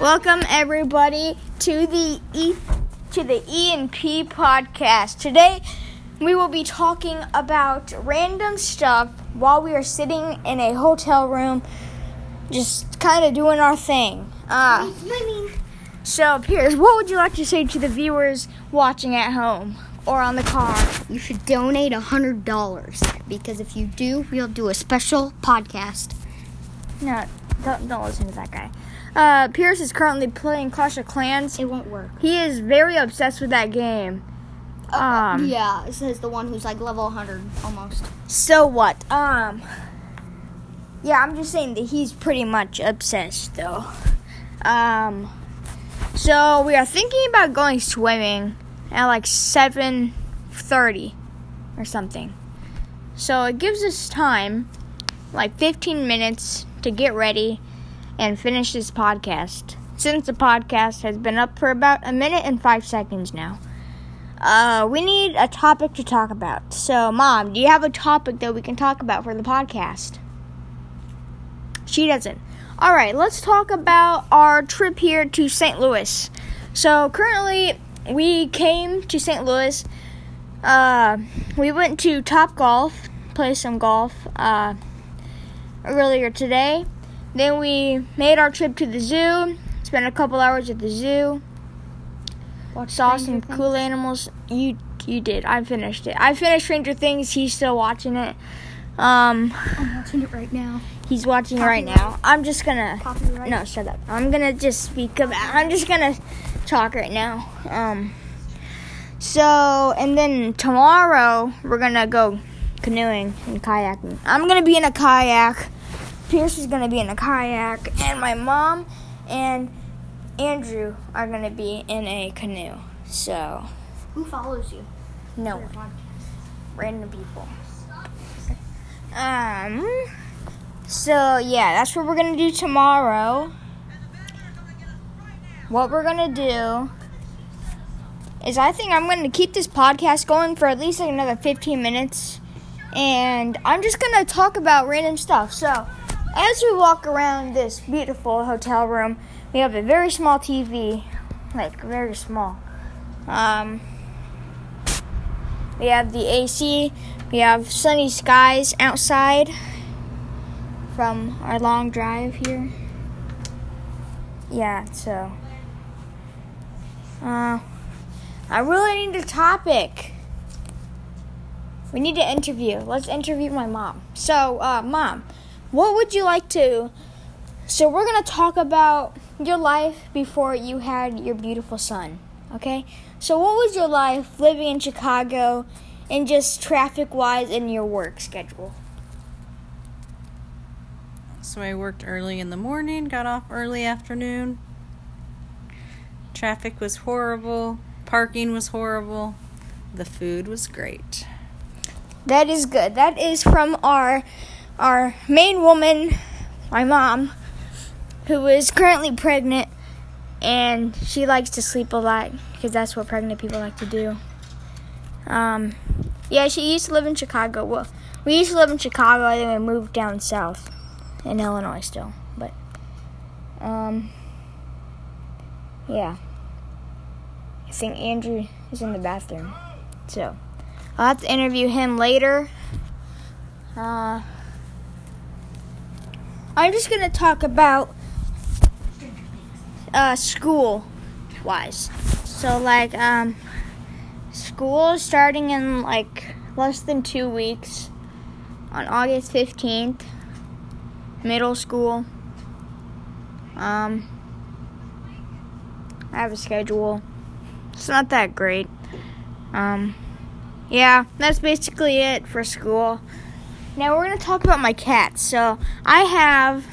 Welcome everybody to the E to the E and P podcast. Today we will be talking about random stuff while we are sitting in a hotel room, just kind of doing our thing. Uh, so, Piers, what would you like to say to the viewers watching at home or on the car? You should donate a hundred dollars because if you do, we'll do a special podcast. No, don't, don't listen to that guy. Uh, Pierce is currently playing Clash of Clans. It won't work. He is very obsessed with that game. Um, yeah, it says the one who's like level 100 almost. So what? Um. Yeah, I'm just saying that he's pretty much obsessed, though. Um. So we are thinking about going swimming at like 7:30 or something. So it gives us time, like 15 minutes, to get ready and finish this podcast. Since the podcast has been up for about a minute and five seconds now. Uh, we need a topic to talk about. So, Mom, do you have a topic that we can talk about for the podcast? She doesn't. All right, let's talk about our trip here to St. Louis. So, currently, we came to St. Louis. Uh, we went to Top Golf, play some golf uh, earlier today. Then we made our trip to the zoo, spent a couple hours at the zoo. Watch saw Stranger some Things. cool animals. You you did. I finished it. I finished Stranger Things. He's still watching it. Um, I'm watching it right now. he's watching it right now. I'm just gonna. Copyright. No, shut up. I'm gonna just speak about. I'm just gonna talk right now. Um. So and then tomorrow we're gonna go canoeing and kayaking. I'm gonna be in a kayak. Pierce is gonna be in a kayak, and my mom and Andrew are gonna be in a canoe. So Who follows you? no random people. Um. So yeah, that's what we're gonna do tomorrow. What we're gonna do is, I think I'm gonna keep this podcast going for at least like another 15 minutes, and I'm just gonna talk about random stuff. So, as we walk around this beautiful hotel room, we have a very small TV, like very small. Um. We have the AC. We have sunny skies outside from our long drive here. Yeah, so. Uh, I really need a topic. We need to interview. Let's interview my mom. So, uh, mom, what would you like to? So, we're going to talk about your life before you had your beautiful son. Okay? So, what was your life living in Chicago and just traffic wise in your work schedule? So I worked early in the morning, got off early afternoon. Traffic was horrible, parking was horrible. The food was great. That is good. That is from our our main woman, my mom, who is currently pregnant and she likes to sleep a lot because that's what pregnant people like to do. Um yeah, she used to live in Chicago. Well, we used to live in Chicago and then we moved down south in Illinois still. But um yeah. I think Andrew is in the bathroom. So, I'll have to interview him later. Uh, I'm just gonna talk about uh, school wise. So, like, um, school is starting in like less than two weeks on August 15th. Middle school. Um, I have a schedule. It's not that great. Um, yeah, that's basically it for school. Now we're gonna talk about my cats. So I have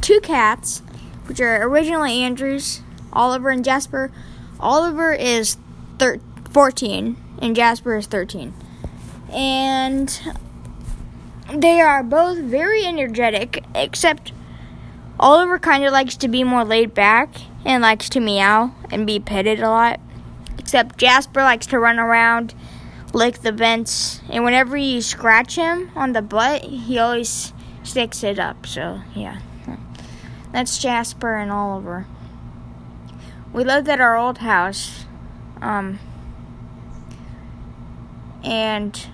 two cats, which are originally Andrews, Oliver and Jasper. Oliver is thir- 14 and Jasper is 13. And they are both very energetic, except Oliver kind of likes to be more laid back and likes to meow and be petted a lot. Except Jasper likes to run around, lick the vents, and whenever you scratch him on the butt, he always sticks it up. So, yeah. That's Jasper and Oliver. we lived at our old house. Um, and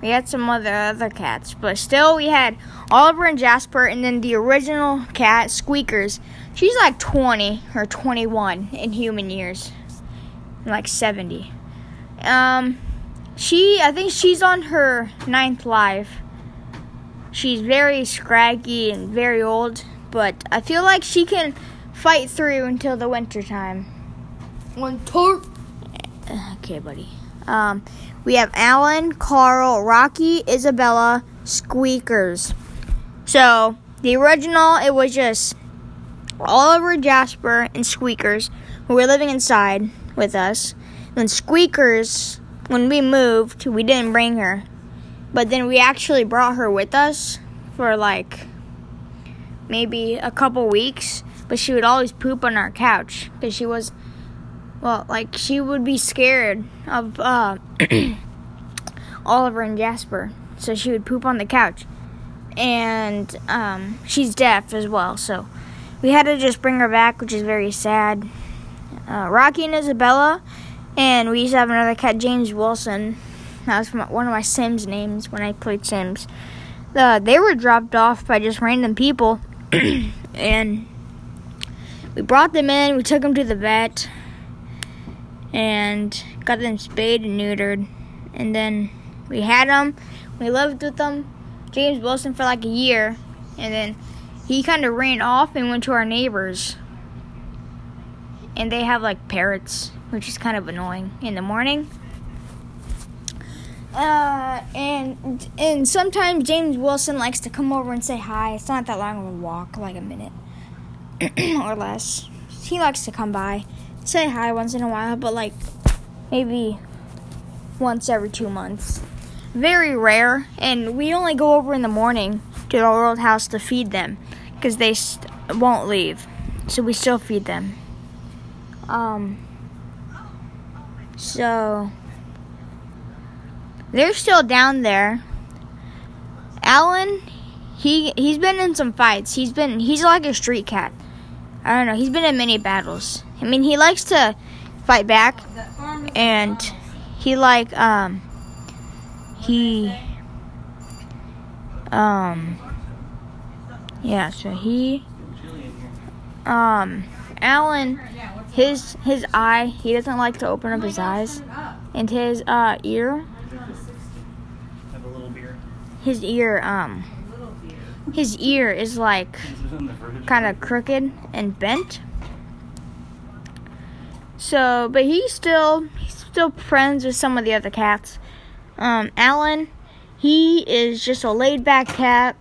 we had some other other cats, but still we had Oliver and Jasper, and then the original cat Squeakers. She's like 20 or 21 in human years, like 70. Um, she I think she's on her ninth life. She's very scraggy and very old, but I feel like she can fight through until the winter time. Tort. Okay, buddy. Um, we have Alan, Carl, Rocky, Isabella, Squeakers. So the original, it was just Oliver, Jasper, and Squeakers who were living inside with us. When Squeakers, when we moved, we didn't bring her, but then we actually brought her with us for like maybe a couple weeks. But she would always poop on our couch because she was well, like she would be scared of uh, Oliver and Jasper, so she would poop on the couch. And um, she's deaf as well, so we had to just bring her back, which is very sad. Uh, Rocky and Isabella, and we used to have another cat, James Wilson. That was one of my Sims names when I played Sims. Uh, they were dropped off by just random people, and we brought them in. We took them to the vet and got them spayed and neutered. And then we had them. We lived with them, James Wilson, for like a year. And then he kind of ran off and went to our neighbors. And they have like parrots, which is kind of annoying in the morning. Uh, and and sometimes James Wilson likes to come over and say hi. It's not that long of a walk, like a minute or less. He likes to come by say hi once in a while, but like maybe once every two months. Very rare, and we only go over in the morning to our old house to feed them because they st- won't leave. So we still feed them. Um, so they're still down there. Alan, he he's been in some fights. He's been he's like a street cat. I don't know. He's been in many battles. I mean, he likes to fight back, and he like um he um yeah. So he um Alan his his eye he doesn't like to open up his eyes, and his uh ear his ear um his ear is like kind of crooked and bent. So, but he's still he's still friends with some of the other cats. Um, Alan, he is just a laid back cat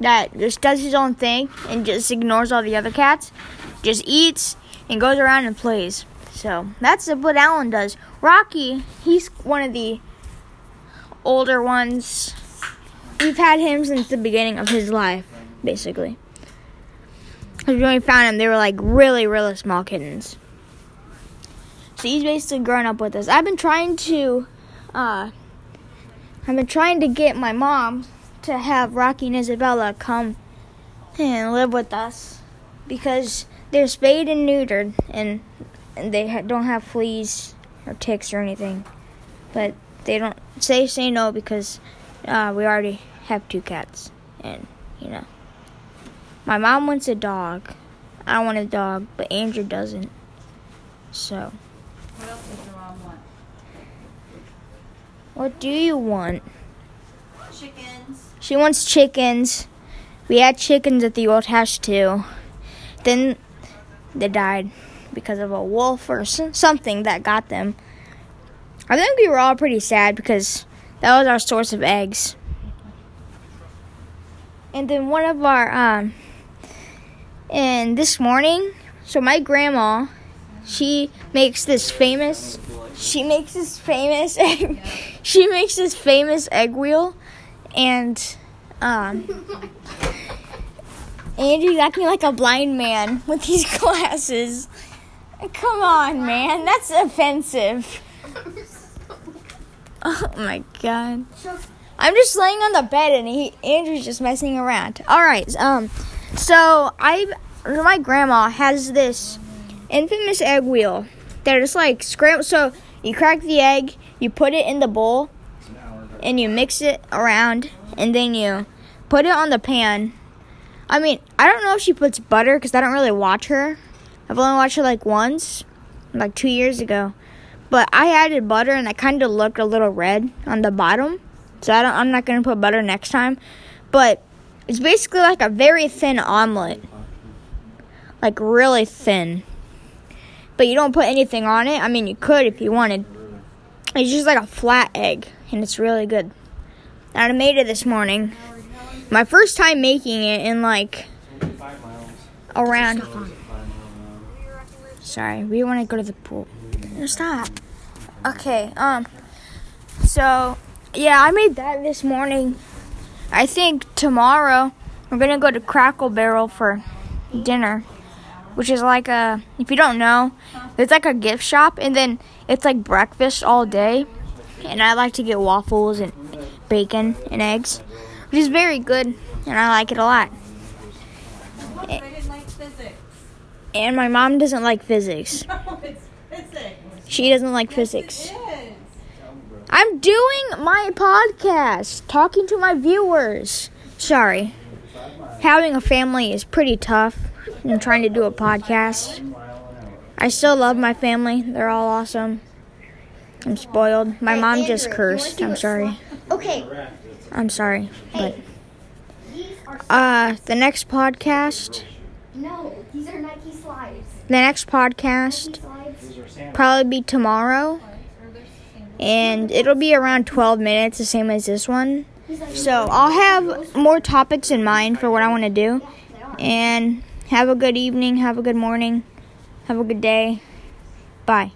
that just does his own thing and just ignores all the other cats. Just eats and goes around and plays. So that's what Alan does. Rocky, he's one of the older ones. We've had him since the beginning of his life, basically. Because when we found him, they were like really, really small kittens. So he's basically grown up with us. I've been trying to, uh, I've been trying to get my mom to have Rocky and Isabella come and live with us because they're spayed and neutered and, and they ha- don't have fleas or ticks or anything. But they don't say say no because uh, we already have two cats and you know. My mom wants a dog. I want a dog, but Andrew doesn't. So, What else does your mom want? what do you want? Chickens. She wants chickens. We had chickens at the old house too. Then they died because of a wolf or something that got them. I think we were all pretty sad because that was our source of eggs. And then one of our um and this morning, so my grandma, she makes this famous she makes this famous egg, she makes this famous egg wheel and um Andrew's acting like a blind man with these glasses. Come on, man, that's offensive. Oh my god. I'm just laying on the bed and he Andrew's just messing around. All right, um, so I my grandma has this infamous egg wheel. They're like scrambled. So you crack the egg, you put it in the bowl, and you mix it around, and then you put it on the pan. I mean, I don't know if she puts butter because I don't really watch her. I've only watched her like once, like two years ago. But I added butter, and it kind of looked a little red on the bottom. So I don't. I'm not gonna put butter next time. But it's basically like a very thin omelet, like really thin. But you don't put anything on it. I mean, you could if you wanted. It's just like a flat egg, and it's really good. And I made it this morning. My first time making it in like Only five miles. around. Five miles an hour. Sorry, we want to go to the pool. No, stop. Okay, um, so yeah, I made that this morning. I think tomorrow we're gonna go to Cracker Barrel for dinner, which is like a if you don't know, it's like a gift shop, and then it's like breakfast all day. And I like to get waffles and bacon and eggs, which is very good, and I like it a lot. I didn't like physics. And my mom doesn't like physics. No, it's physics. She doesn't like physics. It is. I'm doing my podcast, talking to my viewers. Sorry. Having a family is pretty tough. I'm trying to do a podcast. Mile an hour. I still love my family. They're all awesome. I'm spoiled. My mom just cursed. I'm sorry. Okay. I'm sorry. But uh the next podcast, no. These are Nike slides. the next podcast Slides. These are sandals. probably be tomorrow. And it'll be around 12 minutes, the same as this one. So I'll have more topics in mind for what I want to do. And have a good evening, have a good morning, have a good day. Bye.